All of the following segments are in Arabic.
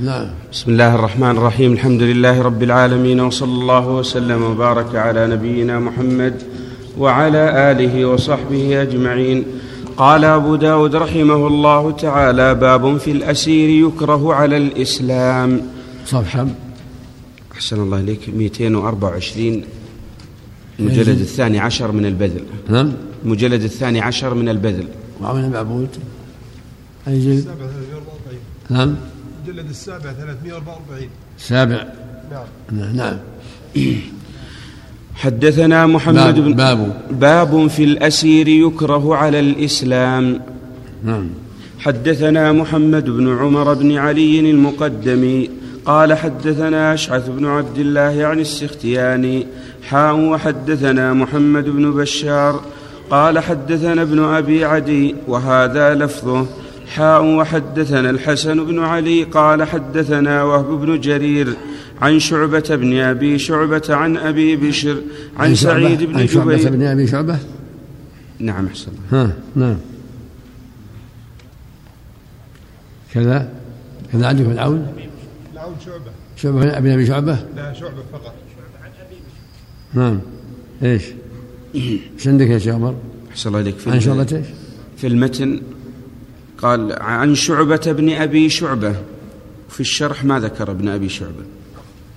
نعم. بسم الله الرحمن الرحيم. الحمد لله رب العالمين وصلى الله وسلم وبارك على نبينا محمد وعلى آله وصحبه أجمعين. قال أبو داود رحمه الله تعالى باب في الأسير يكره على الإسلام. صفحة أحسن الله إليك. 224 المجلد الثاني عشر من البذل. نعم. المجلد الثاني عشر من البذل. وعمل المعبود أي جلد؟ 344 نعم. المجلد السابع 344 سابع. نعم. نعم. حدثنا محمد باب بن باب. باب في الأسير يكره على الإسلام. نعم. حدثنا محمد بن عمر بن علي المقدمي قال حدثنا أشعث بن عبد الله عن السختياني حاء وحدثنا محمد بن بشار. قال حدثنا ابن أبي عدي وهذا لفظه. حاء وحدثنا الحسن بن علي قال حدثنا وهب بن جرير عن شعبة بن أبي شعبة عن أبي بشر عن شعبة- سعيد بن عن شعبة جبير. بن أبي شعبة؟ نعم أحسن الله. ها نعم. كذا كذا عندكم العون؟ العون شعبة. شعبة بن أبي شعبة؟ لا شعبة فقط. نعم. إيش؟ إيش عندك يا شيخ عمر؟ أحسن الله عليك في عن شعبة إيش؟ في المتن قال عن شعبة بن أبي شعبة. في الشرح ما ذكر ابن أبي شعبة.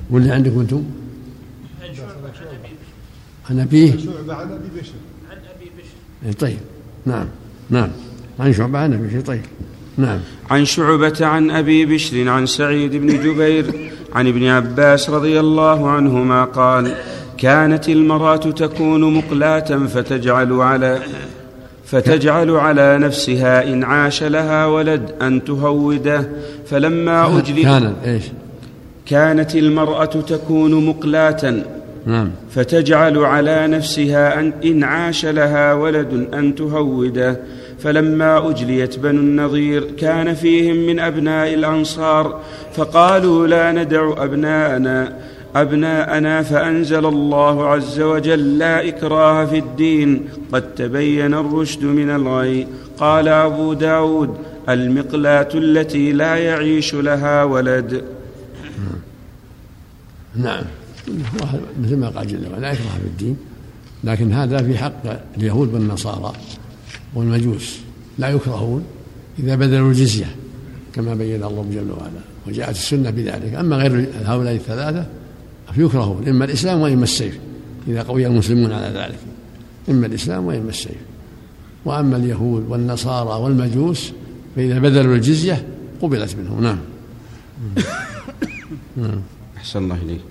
واللي عندكم أنتم؟ عن أبيه؟ شعبة عن أبي بشر. إيه، طيب. نعم. نعم. عن شعبة عن أبي طيب. نعم. عن شعبة عن أبي بشر عن سعيد بن جبير عن ابن عباس رضي الله عنهما قال كانت المرأة تكون مقلاة فتجعل على فتجعل على نفسها إن عاش لها ولد أن تهوده. فلما أجلي كانت المرأة تكون مقلاة. نعم. فتجعل على نفسها أن إن عاش لها ولد أن تهوده. فلما أجليت بنو النضير كان فيهم من أبناء الأنصار فقالوا لا ندع أبناءنا. أبناءنا فأنزل الله عز وجل لا إكراه في الدين قد تبين الرشد من الغي. قال أبو داود المقلاة التي لا يعيش لها ولد. نعم. مثل ما قال جل وعلا لا يكره في الدين. لكن هذا في حق اليهود والنصارى والمجوس. لا يكرهون إذا بذلوا الجزية كما بين الله جل وعلا وجاءت السنة بذلك. أما غير هؤلاء الثلاثة فيكرهون إما الإسلام وإما السيف إذا قوي المسلمون على ذلك. إما الإسلام وإما السيف. وأما اليهود والنصارى والمجوس فإذا بذلوا الجزية قبلت منهم. نعم. أحسن الله إليك.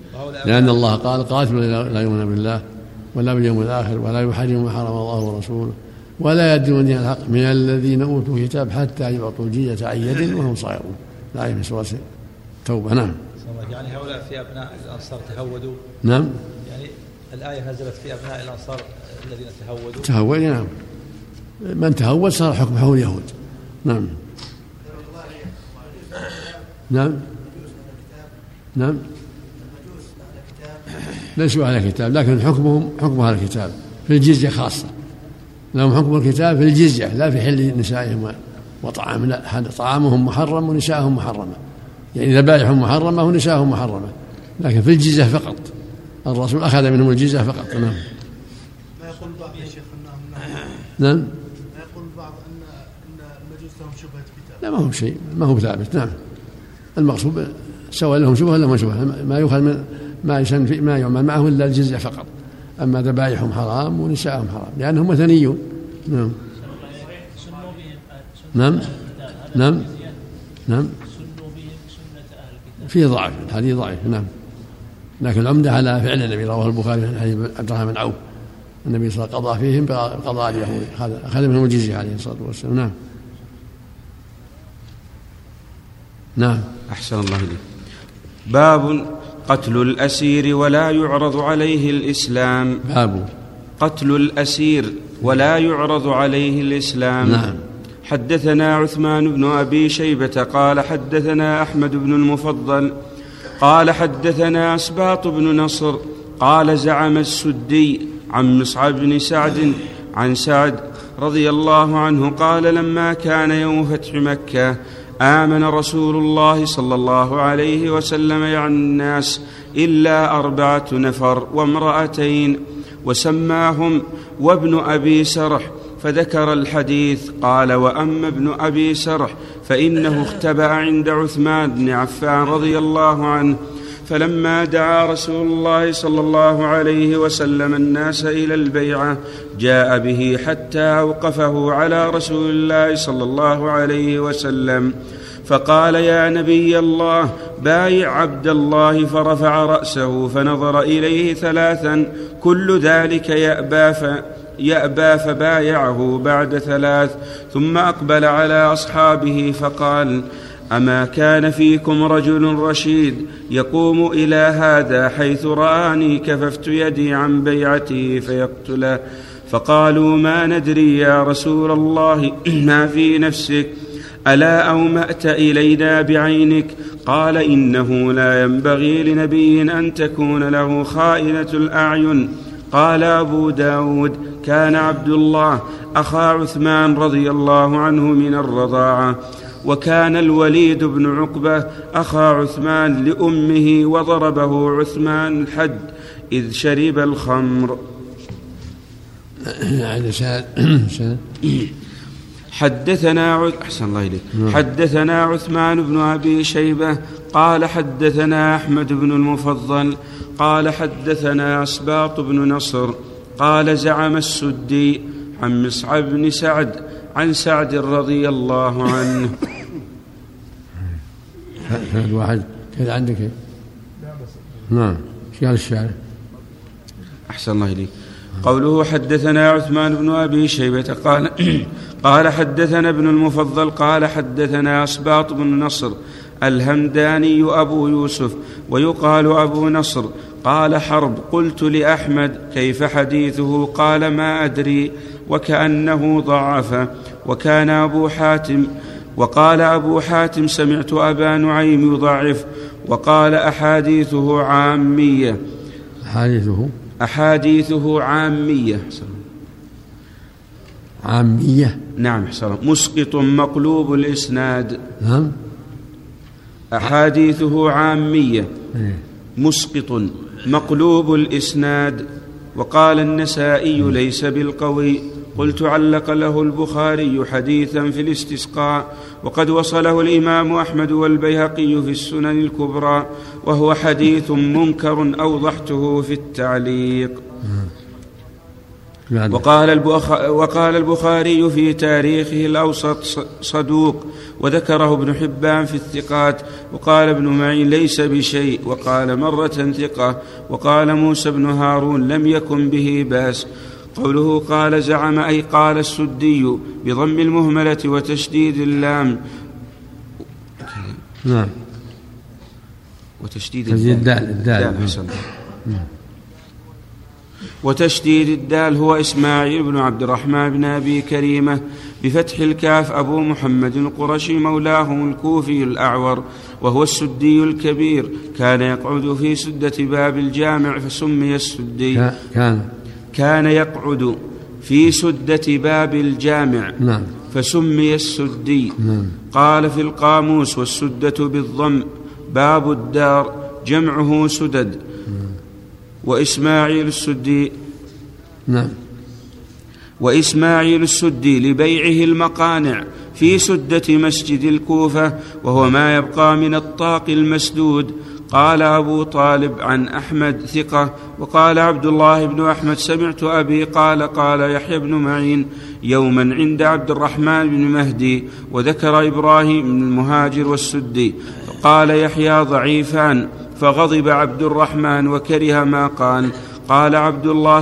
لأن الله قال قاتلوا لا يؤمنون بالله ولا باليوم الآخر ولا يحرموا ما حرم الله ورسوله ولا يدين دين الحق من الذين أوتوا الكتاب حتى يعطوا الجزية عن يد وهم صاغرون. الآية من سورة التوبة نعم. يعني هؤلاء في أبناء الأنصار تهودوا. نعم. يعني الآية نزلت في أبناء الأنصار الذين تهودوا. تهود نعم. من تهود صار حكم حول اليهود. نعم. نعم. نعم. ليسوا على كتاب لكن حكمهم حكم أهل الكتاب في الجزية خاصة. لهم حكم الكتاب في الجزية لا في حل نسائهم وطعام لا هذا طعامهم محرم ونسائهم محرمة. يعني ذبائحهم محرمة ونسائهم محرمة لكن في الجزية فقط. الرسول أخذ منهم الجزية فقط. نعم. ما يقول البعض يا شيخ انهم نعم. ما يقول البعض ان أن المجوس لهم شبهة كتاب لا ما هو شيء ما هو ثابت. نعم. المقصود سواء لهم شبهة ولا ما شبهة ما يؤخذ من ما يسن في ما يعمل معه إلا الجزية فقط. أما ذبائحهم حرام ونسائهم حرام لأنهم وثنيون. نعم. نعم. نعم. نعم. فيه ضعف الحديث ضعيف نعم. لكن العمدة على فعل النبي رواه البخاري من حديث عبد الرحمن بن عوف. النبي صلى الله عليه وسلم قضى فيهم بقضاء اليهود أخذ- اخذ منهم الجزيه عليه الصلاة والسلام. نعم. نعم. أحسن الله إليك. باب قتل الأسير ولا يعرض عليه الإسلام. باب. قتل الأسير ولا يعرض عليه الإسلام. نعم. حدثنا عثمان بن أبي شيبة قال حدثنا أحمد بن المفضل قال حدثنا أسباط بن نصر قال زعم السدي عن مصعب بن سعد عن سعد رضي الله عنه قال لما كان يوم فتح مكة آمن رسول الله صلى الله عليه وسلم يعني الناس إلا أربعة نفر وامرأتين وسماهم وابن أبي سرح فذكر الحديث قال وأما ابن أبي سرح فإنه اختبأ عند عثمان بن عفان رضي الله عنه فلما دعا رسول الله صلى الله عليه وسلم الناس إلى البيعة جاء به حتى أوقفه على رسول الله صلى الله عليه وسلم فقال يا نبي الله بايع عبد الله فرفع رأسه فنظر إليه ثلاثا كل ذلك يأبى يأبى فبايعه بعد ثلاث ثم أقبل على أصحابه فقال أما كان فيكم رجل رشيد يقوم إلى هذا حيث رآني كففت يدي عن بيعته فيقتله فقالوا ما ندري يا رسول الله ما في نفسك؟ ألا أومأت إلينا بعينك؟ قال إنه لا ينبغي لنبي أن تكون له خائنة الأعين. قال أبو داود كان عبد الله أخا عثمان رضي الله عنه من الرضاعة وكان الوليد بن عقبة أخا عثمان لأمه وضربه عثمان الحد إذ شرب الخمر. حدثنا أحسن الله إليك. نعم. حدثنا عثمان بن أبي شيبة قال حدثنا أحمد بن المفضل قال حدثنا أسباط بن نصر. قال زعم السدي عن مصعب بن سعد عن سعد رضي الله عنه. سند واحد. كذا عندك؟ نعم. قال الشاعر؟ أحسن الله إليك. قوله حدثنا عثمان بن أبي شيبة قال قال حدثنا ابن المفضل قال حدثنا أسباط بن نصر الهمداني أبو يوسف ويقال أبو نصر قال حرب قلت لأحمد كيف حديثه؟ قال ما أدري وكأنه ضعف وكان أبو حاتم وقال أبو حاتم سمعت أبا نعيم يضعف وقال أحاديثه عامية. أحاديثه؟ أحاديثه عامية. عامية؟ نعم حسن مسقط مقلوب الإسناد. نعم. أحاديثه عامية. إيه. مسقط مقلوب الإسناد. وقال النسائي ليس بالقوي. قلت علق له البخاري حديثا في الاستسقاء. وقد وصله الإمام أحمد والبيهقي في السنن الكبرى. وهو حديث منكر أوضحته في التعليق. وقال, وقال البخاري في تاريخه الأوسط صدوق وذكره ابن حبان في الثقات وقال ابن معين ليس بشيء وقال مرة ثقة وقال موسى بن هارون لم يكن به بأس. قوله قال زعم أي قال السدي بضم المهملة وتشديد اللام. نعم. وتشديد الدال الدال وتشديد الدال هو إسماعيل بن عبد الرحمن بن أبي كريمة بفتح الكاف أبو محمد القرشي مولاهم الكوفي الأعور وهو السدي الكبير. كان يقعد في سدة باب الجامع فسمي السدي. كان. كان يقعد في سدة باب الجامع نعم. فسمي السدي. نعم. قال في القاموس والسدة بالضم باب الدار جمعه سدد. وإسماعيل السدي. نعم. وإسماعيل السدي لبيعه المقانع في سدة مسجد الكوفة وهو ما يبقى من الطاق المسدود. قال أبو طالب عن أحمد ثقة وقال عبد الله بن أحمد سمعت أبي قال قال يحيى بن معين يوما عند عبد الرحمن بن مهدي وذكر إبراهيم بن المهاجر والسدي. فقال يحيى ضعيفان فغضب عبد الرحمن وكره ما قال. قال عبد الله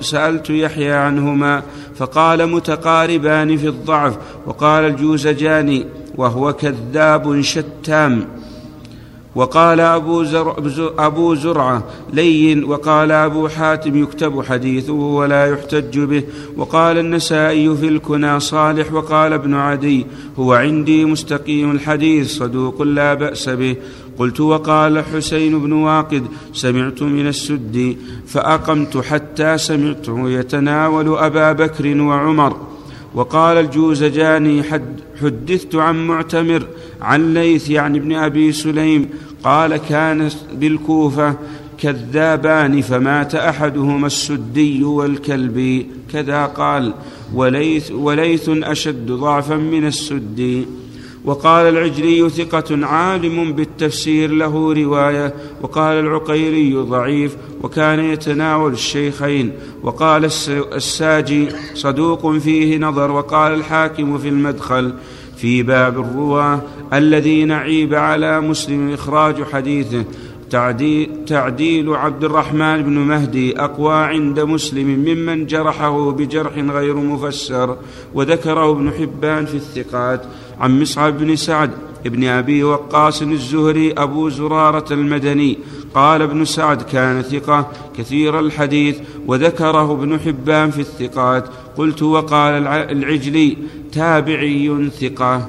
سألت يحيى عنهما فقال متقاربان في الضعف وقال الجوزجاني وهو كذاب شتام. وقال أبو, زرع أبو زرعة لين وقال أبو حاتم يكتب حديثه ولا يحتج به وقال النسائي في الكنى صالح وقال ابن عدي هو عندي مستقيم الحديث صدوق لا بأس به. قلت وقال حسين بن واقد سمعت من السدي فأقمت حتى سمعته يتناول أبا بكر وعمر. وقال الجوزجاني حد حدثت عن معتمر عن ليث يعني ابن أبي سليم قال كان بالكوفة كذابان فمات أحدهما السدي والكلبي كذا قال وليث, وليث أشد ضعفا من السدي. وقال العجلي ثقة عالم بالتفسير له رواية وقال العقيري ضعيف وكان يتناول الشيخين وقال الساجي صدوق فيه نظر وقال الحاكم في المدخل في باب الرواه الذين عيب على مسلم إخراج حديثه تعديل, تعديل عبد الرحمن بن مهدي أقوى عند مسلم ممن جرحه بجرح غير مفسر وذكره ابن حبان في الثقات. عن مصعب بن سعد ابن أبي وقاص الزهري أبو زرارة المدني. قال ابن سعد كان ثقة كثير الحديث وذكره ابن حبان في الثقات. قلت وقال العجلي تابعي ثقة.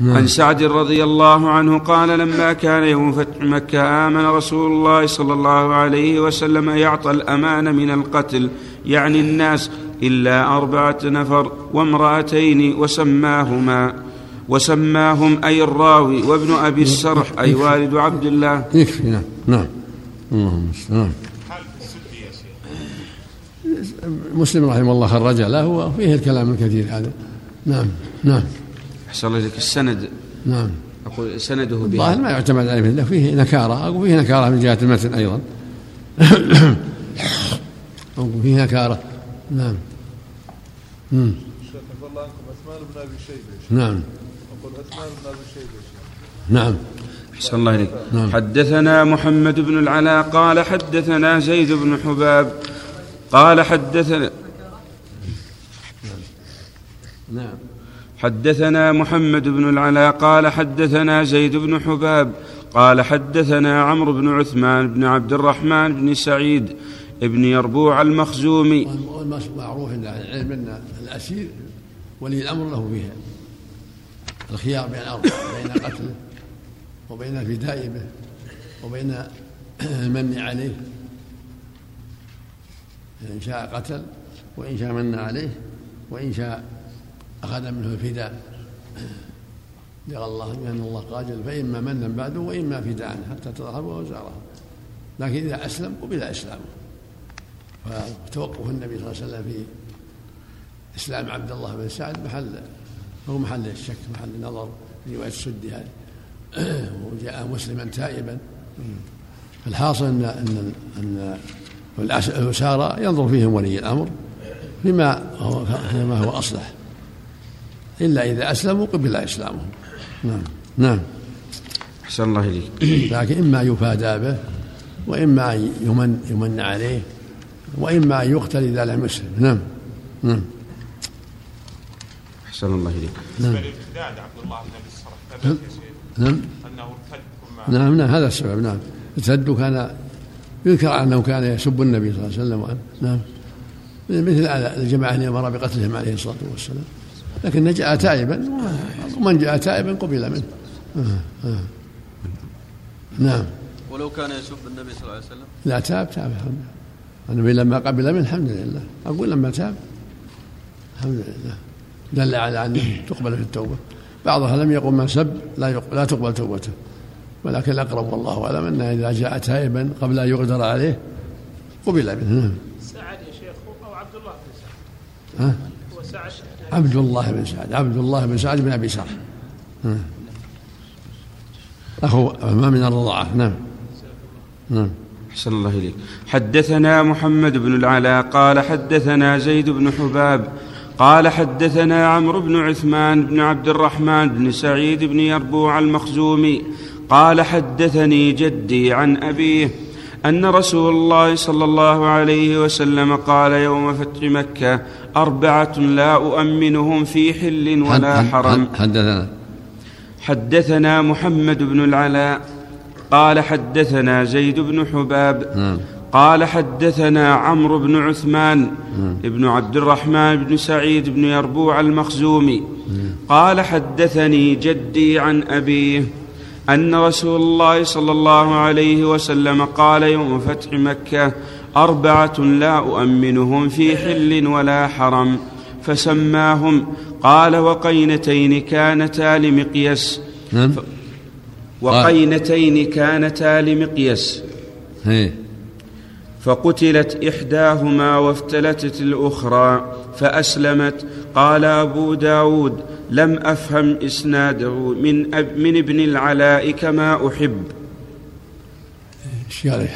نعم. عن سعد رضي الله عنه قال لما كان يوم فتح مكة آمن رسول الله صلى الله عليه وسلم يعطى الأمان من القتل. يعني الناس إلا أربعة نفر وامرأتين وسماهما وسماهم أي الراوي وابن أبي السرح أي والد عبد الله. يكفي نعم نعم. اللهم نعم مسلم رحمه الله خرج له وفيه الكلام الكثير هذا. نعم نعم. أحسن الله إليك. السند. نعم. أقول سنده به الظاهر ما يعتمد عليه فيه نكارة أقول فيه نكارة من جهة المتن أيضا. أقول فيه نكارة. نعم. شيخ الله عنكم عثمان بن أبي شيبة. نعم. أقول عثمان بن أبي شيبة. نعم. أحسن الله إليك. نعم. حدثنا محمد بن العلاء قال حدثنا زيد بن حباب. قال حدثنا نعم. حدثنا محمد بن العلاء قال حدثنا زيد بن حباب. قال حدثنا عمرو بن عثمان بن عبد الرحمن بن سعيد. ابن يربوع المخزومي. معروف عند العلم أن الأسير ولي الأمر له فيها. الخيار بين الأرض بين قتله وبين الفداء به وبين المن عليه. إن شاء قتل وإن شاء من عليه وإن شاء أخذ منه الفداء. قال الله بأن الله قاجل فإما منا بعده وإما فداء حتى تظهروا وزاره لكن إذا أسلم قبل إسلامه. فتوقف النبي صلى الله عليه وسلم في إسلام عبد الله بن سعد محل هو محل الشك محل النظر في رواية السدي هذه. وجاء مسلما تائبا. الحاصل ان ان ان الأسارى ينظر فيهم ولي الأمر فيما هو فيما هو أصلح. إلا إذا أسلموا قبل إسلامهم. نعم. نعم. أحسن الله إليك. لكن إما يفادى به وإما يمن يمن عليه. وإما أن يقتل إذا لم يسلم. نعم. نعم. أحسن الله إليك. نعم. عبد الله بن أبي الصرف نعم. أنه ارتد نعم نعم هذا السبب. نعم. ارتد كان يذكر أنه كان يسب النبي صلى الله عليه وسلم وأن نعم. مثل الجماعة اللي أمر بقتلهم عليه الصلاة والسلام. لكن جاء تائبا ومن جاء تائبا قبل منه. آه آه. نعم. ولو كان يسب النبي صلى الله عليه وسلم؟ لا تاب تاب الحمد لله. النبي لما قبل منه الحمد لله. أقول لما تاب الحمد لله. دل على أنه تقبل في التوبة. بعضها لم يقل من سب لا, لا تقبل توبته. ولكن الأقرب والله أعلم أنه إذا جاء تائبا قبل أن يقدر عليه قبل منه. نعم. سعد يا شيخ أو عبد الله بن سعد؟ ها؟ هو سعد. عبد الله بن سعد. عبد الله بن سعد بن أبي سعد. أخو ما من الرضاعة نعم. نعم. أحسن الله إليك. حدثنا محمد بن العلاء قال حدثنا زيد بن حباب قال حدثنا عمرو بن عثمان بن عبد الرحمن بن سعيد بن يربوع المخزومي قال حدثني جدي عن أبيه أن رسول الله صلى الله عليه وسلم قال يوم فتح مكة أربعة لا أؤمنهم في حل ولا حرم. حدثنا. حدثنا محمد بن العلاء قال حدثنا زيد بن حباب نعم. قال حدثنا عمرو بن عثمان نعم. بن عبد الرحمن بن سعيد بن يربوع المخزومي نعم. قال حدثني جدي عن أبيه أن رسول الله صلى الله عليه وسلم قال يوم فتح مكة أربعة لا أؤمنهم في حل ولا حرم فسماهم قال وقينتين كانتا لمقيس نعم وقينتين كانتا لمقيس فقتلت إحداهما وافتلتت الأخرى فأسلمت. قال أبو داود لم أفهم إسناده من, أب من ابن العلاء كما أحب. الشارع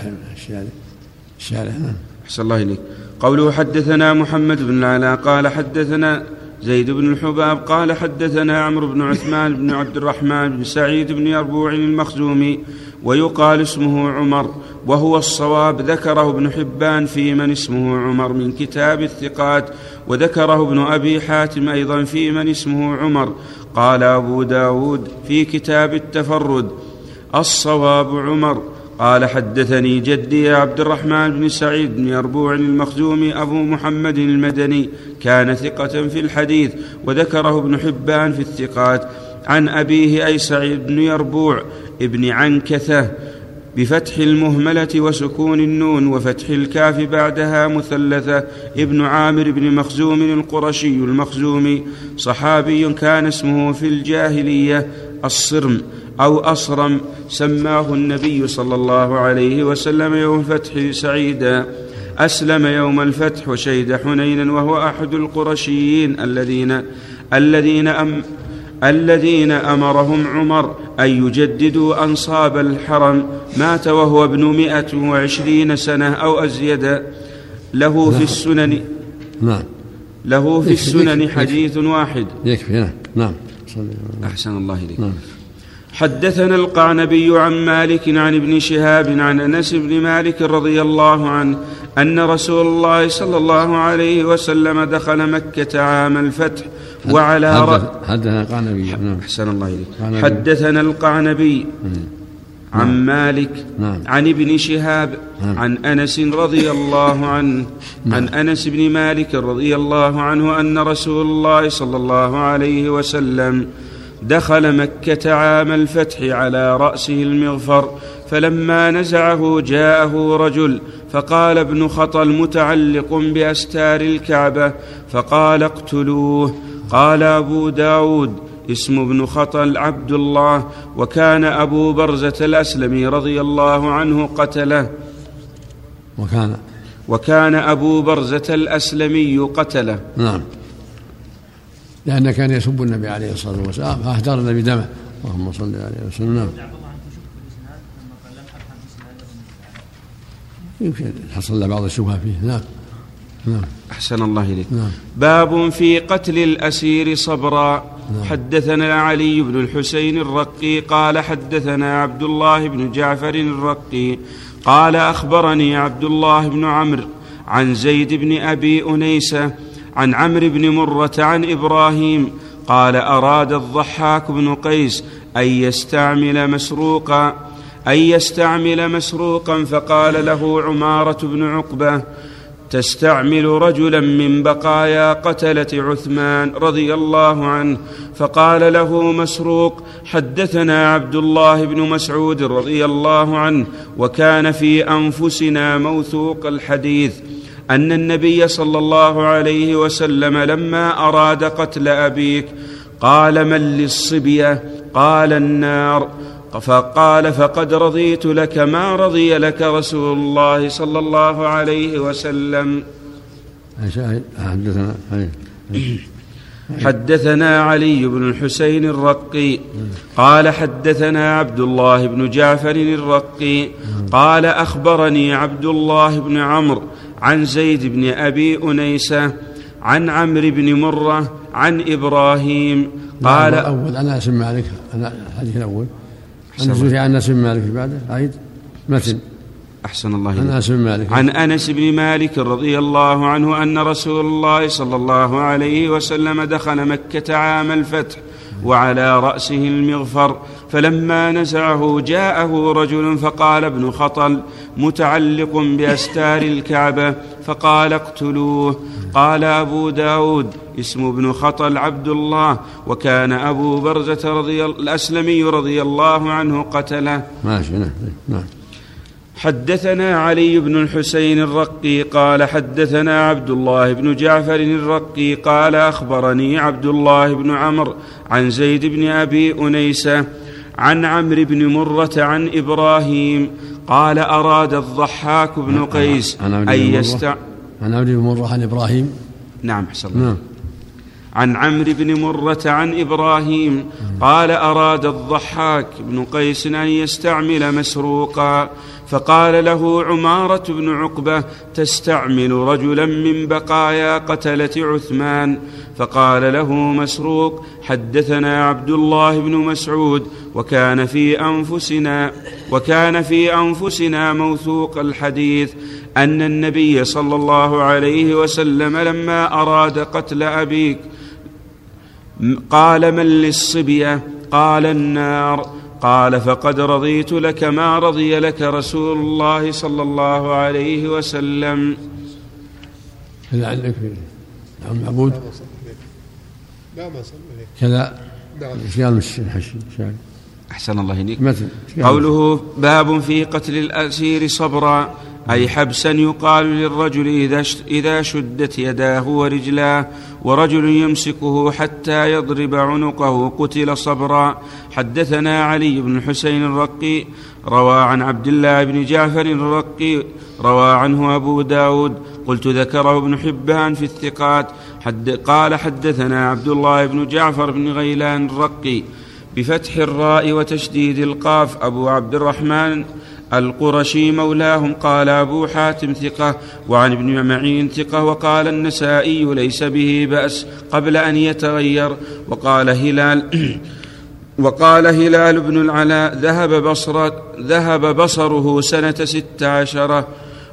الشارع نعم أحسن الله إليك. قوله حدثنا محمد بن العلاء قال حدثنا زيد بن الحباب قال حدثنا عمرو بن عثمان بن عبد الرحمن بن سعيد بن يربوع المخزومي ويقال اسمه عمر وهو الصواب ذكره ابن حبان في من اسمه عمر من كتاب الثقات وذكره ابن أبي حاتم أيضا في من اسمه عمر. قال أبو داود في كتاب التفرد الصواب عمر قال حدثني جدي عبد الرحمن بن سعيد بن يربوع المخزومي أبو محمد المدني كان ثقة في الحديث وذكره ابن حبان في الثقات عن أبيه أي سعيد بن يربوع ابن عنكثة بفتح المهملة وسكون النون وفتح الكاف بعدها مثلثة ابن عامر بن مخزوم القرشي المخزومي صحابي كان اسمه في الجاهلية الصرم أو أصرم سماه النبي صلى الله عليه وسلم يوم الفتح سعيدا. أسلم يوم الفتح وشهد حنينا وهو أحد القرشيين الذين الذين أم الذين أمرهم عمر أن يجددوا أنصاب الحرم. مات وهو ابن مائه وعشرين سنة أو أزيد. له في السنن نعم. له في السنن حديث واحد. يكفي نعم. نعم أحسن الله إليك. نعم. حدثنا القعنبي عن مالك عن ابن شهاب عن أنس بن مالك رضي الله عنه أن رسول الله صلى الله عليه وسلم دخل مكة عام الفتح وعلى حدثنا قعنبي. نعم. أحسن الله إليك. حدثنا القعنبي عن مالك نعم. عن ابن شهاب نعم. عن أنس رضي الله عنه عن أنس بن مالك رضي الله عنه أن رسول الله صلى الله عليه وسلم دخل مكة عام الفتح على رأسه المغفر فلما نزعه جاءه رجل فقال ابن خطل متعلق بأستار الكعبة فقال اقتلوه قال أبو داود اسم ابن خطل عبد الله وكان أبو برزة الأسلمي رضي الله عنه قتله. وكان وكان أبو برزة الأسلمي قتله. نعم. لأن كان يسب النبي عليه الصلاة والسلام فأهدر النبي دمه. اللهم صل عليه وسلم. نعم. يمكن حصل له بعض الشبهة فيه. نعم. نعم. أحسن الله إليك. نعم. باب في قتل الأسير صبرا. حدثنا علي بن الحسين الرقي قال حدثنا عبد الله بن جعفر الرقي قال أخبرني عبد الله بن عمرو عن زيد بن أبي أنيسة عن عمرو بن مرة عن إبراهيم قال أراد الضحاك بن قيس أن يستعمل مسروقا أن يستعمل مسروقا فقال له عمارة بن عقبة تستعمل رجلا من بقايا قتلة عثمان رضي الله عنه فقال له مسروق حدثنا عبد الله بن مسعود رضي الله عنه وكان في أنفسنا موثوق الحديث أن النبي صلى الله عليه وسلم لما أراد قتل أبيك قال من للصبية؟ قال النار. فقال فقد رضيت لك ما رضي لك رسول الله صلى الله عليه وسلم. حدثنا. حدثنا علي بن الحسين الرقي. قال حدثنا عبد الله بن جعفر الرقي. قال أخبرني عبد الله بن عمرو عن زيد بن أبي أنيسة عن عمرو بن مرة عن إبراهيم. قال الأول. أنا اسم مالك أنا الحديث الأول. أحسن عن أنس بن مالك بعده عيد متن أحسن الله عن. أنس بن مالك. عن أنس بن مالك رضي الله عنه أن رسول الله صلى الله عليه وسلم دخل مكة عام الفتح وعلى رأسه المغفر فلما نزعه جاءه رجل فقال ابن خطل متعلق بأستار الكعبة. فقال اقتلوه. قال أبو داود اسم ابن خطل عبد الله وكان أبو برزة رضي الأسلمي رضي الله عنه قتله. ماشي نعم نعم حدثنا علي بن الحسين الرقي قال حدثنا عبد الله بن جعفر الرقي قال أخبرني عبد الله بن عمرو عن زيد بن أبي أنيسة عن عمرو بن مرة عن إبراهيم قال أراد الضحاك بن قيس عمرو أن. يستع عن عبد بن مرة عن إبراهيم؟ نعم حسن نعم. عن عمرو بن مرة عن إبراهيم قال أراد الضحاك بن قيس أن يستعمل مسروقا فقال له عمارة بن عقبة تستعمل رجلا من بقايا قتلة عثمان فقال له مسروق حدثنا عبد الله بن مسعود وكان في أنفسنا وكان في أنفسنا موثوق الحديث أن النبي صلى الله عليه وسلم لما أراد قتل أبيك قال من للصبية؟ قال النار. قال فقد رضيت لك ما رضي لك رسول الله صلى الله عليه وسلم. كذا عندك نعم معبود لا ما كذا. نعم؟ أحسن الله إليك؟ قوله باب في قتل الأسير صبرا. أي حبسا يقال للرجل إذا إذا شدت يداه ورجلاه ورجل يمسكه حتى يضرب عنقه قتل صبرا. حدثنا علي بن الحسين الرقي روى عن عبد الله بن جعفر الرقي روى عنه أبو داود. قلت ذكره ابن حبان في الثقات. حد قال حدثنا عبد الله بن جعفر بن غيلان الرقي بفتح الراء وتشديد القاف. أبو عبد الرحمن القرشي مولاهم قال أبو حاتم ثقة وعن ابن معين ثقة وقال النسائي ليس به بأس قبل أن يتغير وقال هلال وقال هلال بن العلاء ذهب بصر ذهب بصره سنة ست عشرة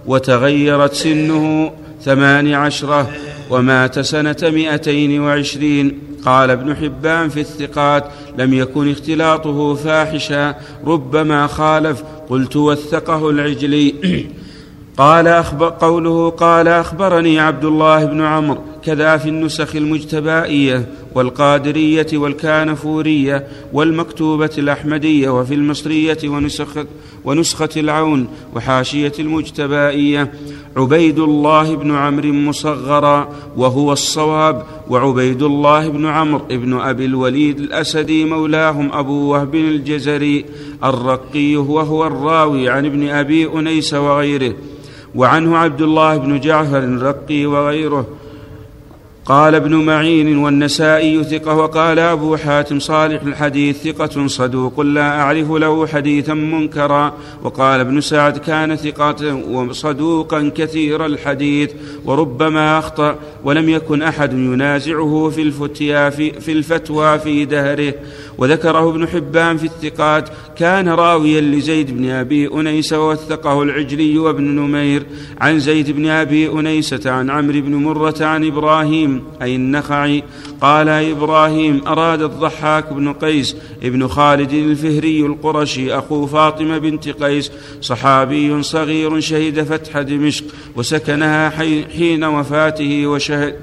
وتغيرت سنه ثمان عشرة ومات سنة مئتين وعشرين. قال ابن حبان في الثقات لم يكن اختلاطه فاحشا ربما خالف قلت وثقه العجلي. قال أخبر قوله قال أخبرني عبد الله بن عمرو كذا في النسخ المجتبائية والقادرية والكانفورية والمكتوبة الأحمدية وفي المصرية ونسخة, ونسخة العون وحاشية المجتبائية. عبيد الله بن عمرو مصغرا وهو الصواب وعبيد الله بن عمرو بن أبي الوليد الأسدي مولاهم أبو وهب الجزري الرقي وهو الراوي عن ابن أبي أنيس وغيره وعنه عبد الله بن جعفر الرقي وغيره. قال ابن معين والنسائي ثقة وقال أبو حاتم صالح الحديث ثقة صدوق لا أعرف له حديثا منكرا. وقال ابن سعد كان ثقة وصدوقا كثير الحديث. وربما أخطأ ولم يكن أحد ينازعه في الفتيا في, في الفتوى في دهره. وذكره ابن حبان في الثقات كان راويا لزيد بن أبي أنيس ووثقه العجلي وابن نمير عن زيد بن أبي أنيسة عن عمرو بن مرة عن إبراهيم أي النخعي قال إبراهيم أراد الضحاك بن قيس ابن خالد الفهري القرشي أخو فاطمة بنت قيس صحابي صغير شهد فتح دمشق وسكنها حي- حين وفاته وشهد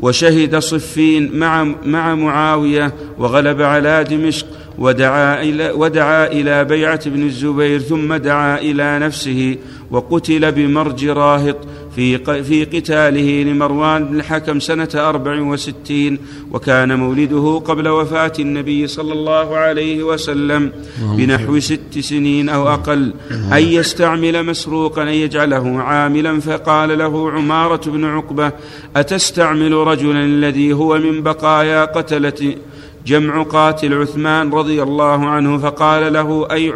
وشهد صفين مع مع معاوية وغلب على دمشق ودعا إلى ودعا إلى بيعة بن الزبير ثم دعا إلى نفسه وقتل بمرج راهط في في قتاله لمروان بن الحكم سنة أربع وستين وكان مولده قبل وفاة النبي صلى الله عليه وسلم بنحو ست سنين أو أقل أن يستعمل مسروقا أن يجعله عاملا فقال له عمارة بن عقبة أتستعمل رجلا الذي هو من بقايا قتلة جمع قاتل عثمان رضي الله عنه؟ فقال له أي,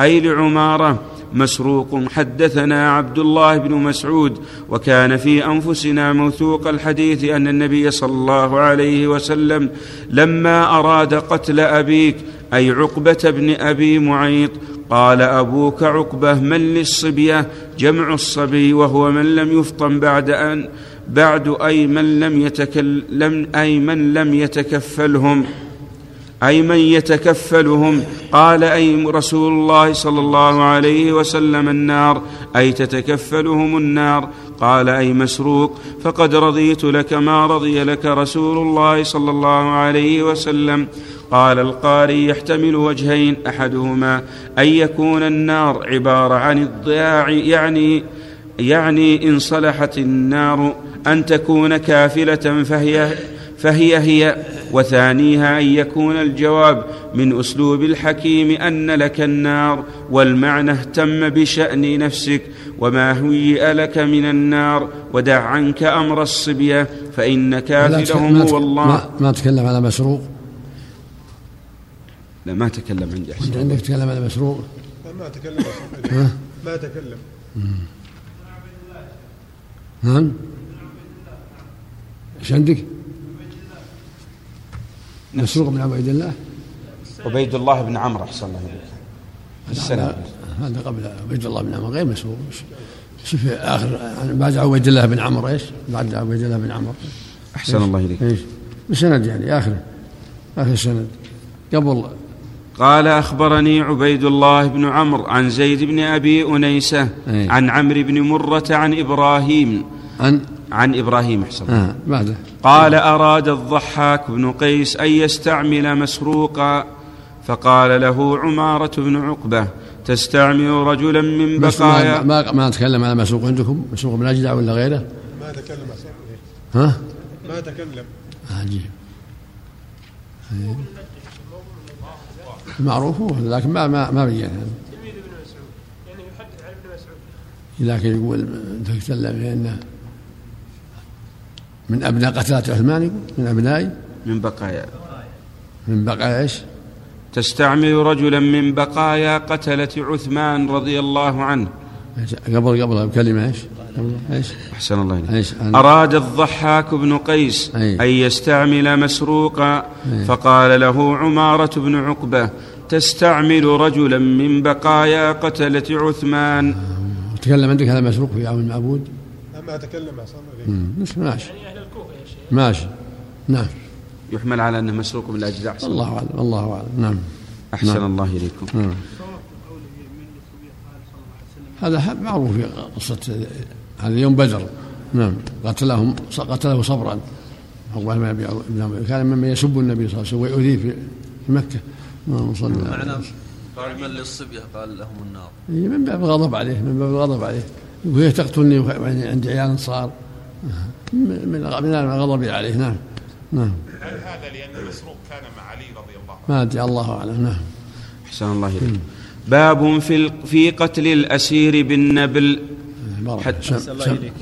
أي لعمارة؟ مسروق حدثنا عبد الله بن مسعود وكان في أنفسنا موثوق الحديث أن النبي صلى الله عليه وسلم لما أراد قتل أبيك أي عقبة بن أبي معيط قال أبوك عقبة من للصبية؟ جمع الصبي وهو من لم يفطن بعد ان بعد أي من لم يتكلم أي من لم يتكفلهم. أي من يتكفلهم. قال أي رسول الله صلى الله عليه وسلم النار. أي تتكفلهم النار. قال أي مسروق. فقد رضيت لك ما رضي لك رسول الله صلى الله عليه وسلم. قال القاري يحتمل وجهين أحدهما أن يكون النار عبارة عن الضياع يعني يعني إن صلحت النار أن تكون كافلة فهي فهي هي وثانيها أن يكون الجواب من أسلوب الحكيم أن لك النار والمعنى اهتم بشأن نفسك وما هيئ لك من النار ودع عنك أمر الصبية فإن كافلهم هو الله ما, ما تكلم على مسروق. لا ما تكلم عندي احسن عندك تكلم على مسروق؟ ما تكلم؟ ما تكلم. نعم إيش عندك؟ مسروق بن عبيد الله؟ عبيد الله بن عمرو أحسن الله إليك. هذا قبل عبيد الله بن عمرو غير مسروق. شوف آخر يعني بعد عبيد الله بن عمرو إيش؟ بعد عبيد الله بن عمرو. أحسن الله إليك. إيش؟ بسند يعني اخره آخر. السند قبل. قال أخبرني عبيد الله بن عمرو عن زيد بن أبي أنيسة أي. عن عمرو بن مرة عن إبراهيم. عن عن إبراهيم احسن آه بعده. قال أراد الضحاك بن قيس أن يستعمل مسروقا؟ فقال له عمارة بن عقبة تستعمل رجلا من بقايا؟ ما, ما نتكلم على مسروق عندكم؟ مسروق بن أجدع ولا غيره؟ ما تكلم أحسن. ها؟ ما تكلم عجيب. معروف هو لكن ما ما ما بين تلميذ ابن مسعود. يعني يحدث عن ابن مسعود. لكن يقول تكلم بانه من أبناء قتلة عثمان يقول من أبنائي من بقايا من بقى إيش؟ تستعمل رجلا من بقايا قتلة عثمان رضي الله عنه إيش؟ قبل قبل إيش؟ قبل إيش؟ أحسن الله إليك إيش؟ أراد الضحاك بن قيس أي. أن يستعمل مسروقا أي. فقال له عمارة بن عقبة تستعمل رجلا من بقايا قتلة عثمان تكلم عندك هذا مسروق في عون المعبود؟ ما تكلم أحسن مش ماشي. يعني أهل الكوفه يا شيخ ماشي. نعم. يحمل على أنه مسروق من الأجدع الله أعلم الله أعلم. نعم. أحسن نعم. الله إليكم. نعم. هذا معروف في قصة هذا يوم بدر. نعم. قتلهم قتله صبرا. عقبة بن. كان ممن يسب النبي صلى الله عليه وسلم ويؤذيه في في مكة. اللهم صل على محمد. قال من للصبية قال لهم النار. إيه، من باب الغضب عليه من باب الغضب عليه. يقول هي تقتلني وعندي عندي عيال صار من من من الغضب عليه. نعم. نعم. هل هذا لأن مسروق كان مع علي رضي الله عنه؟ ما أدري. الله أعلم. نعم. أحسن الله إليكم باب في ال- في قتل الأسير بالنبل. سم- أحسن الله إليك.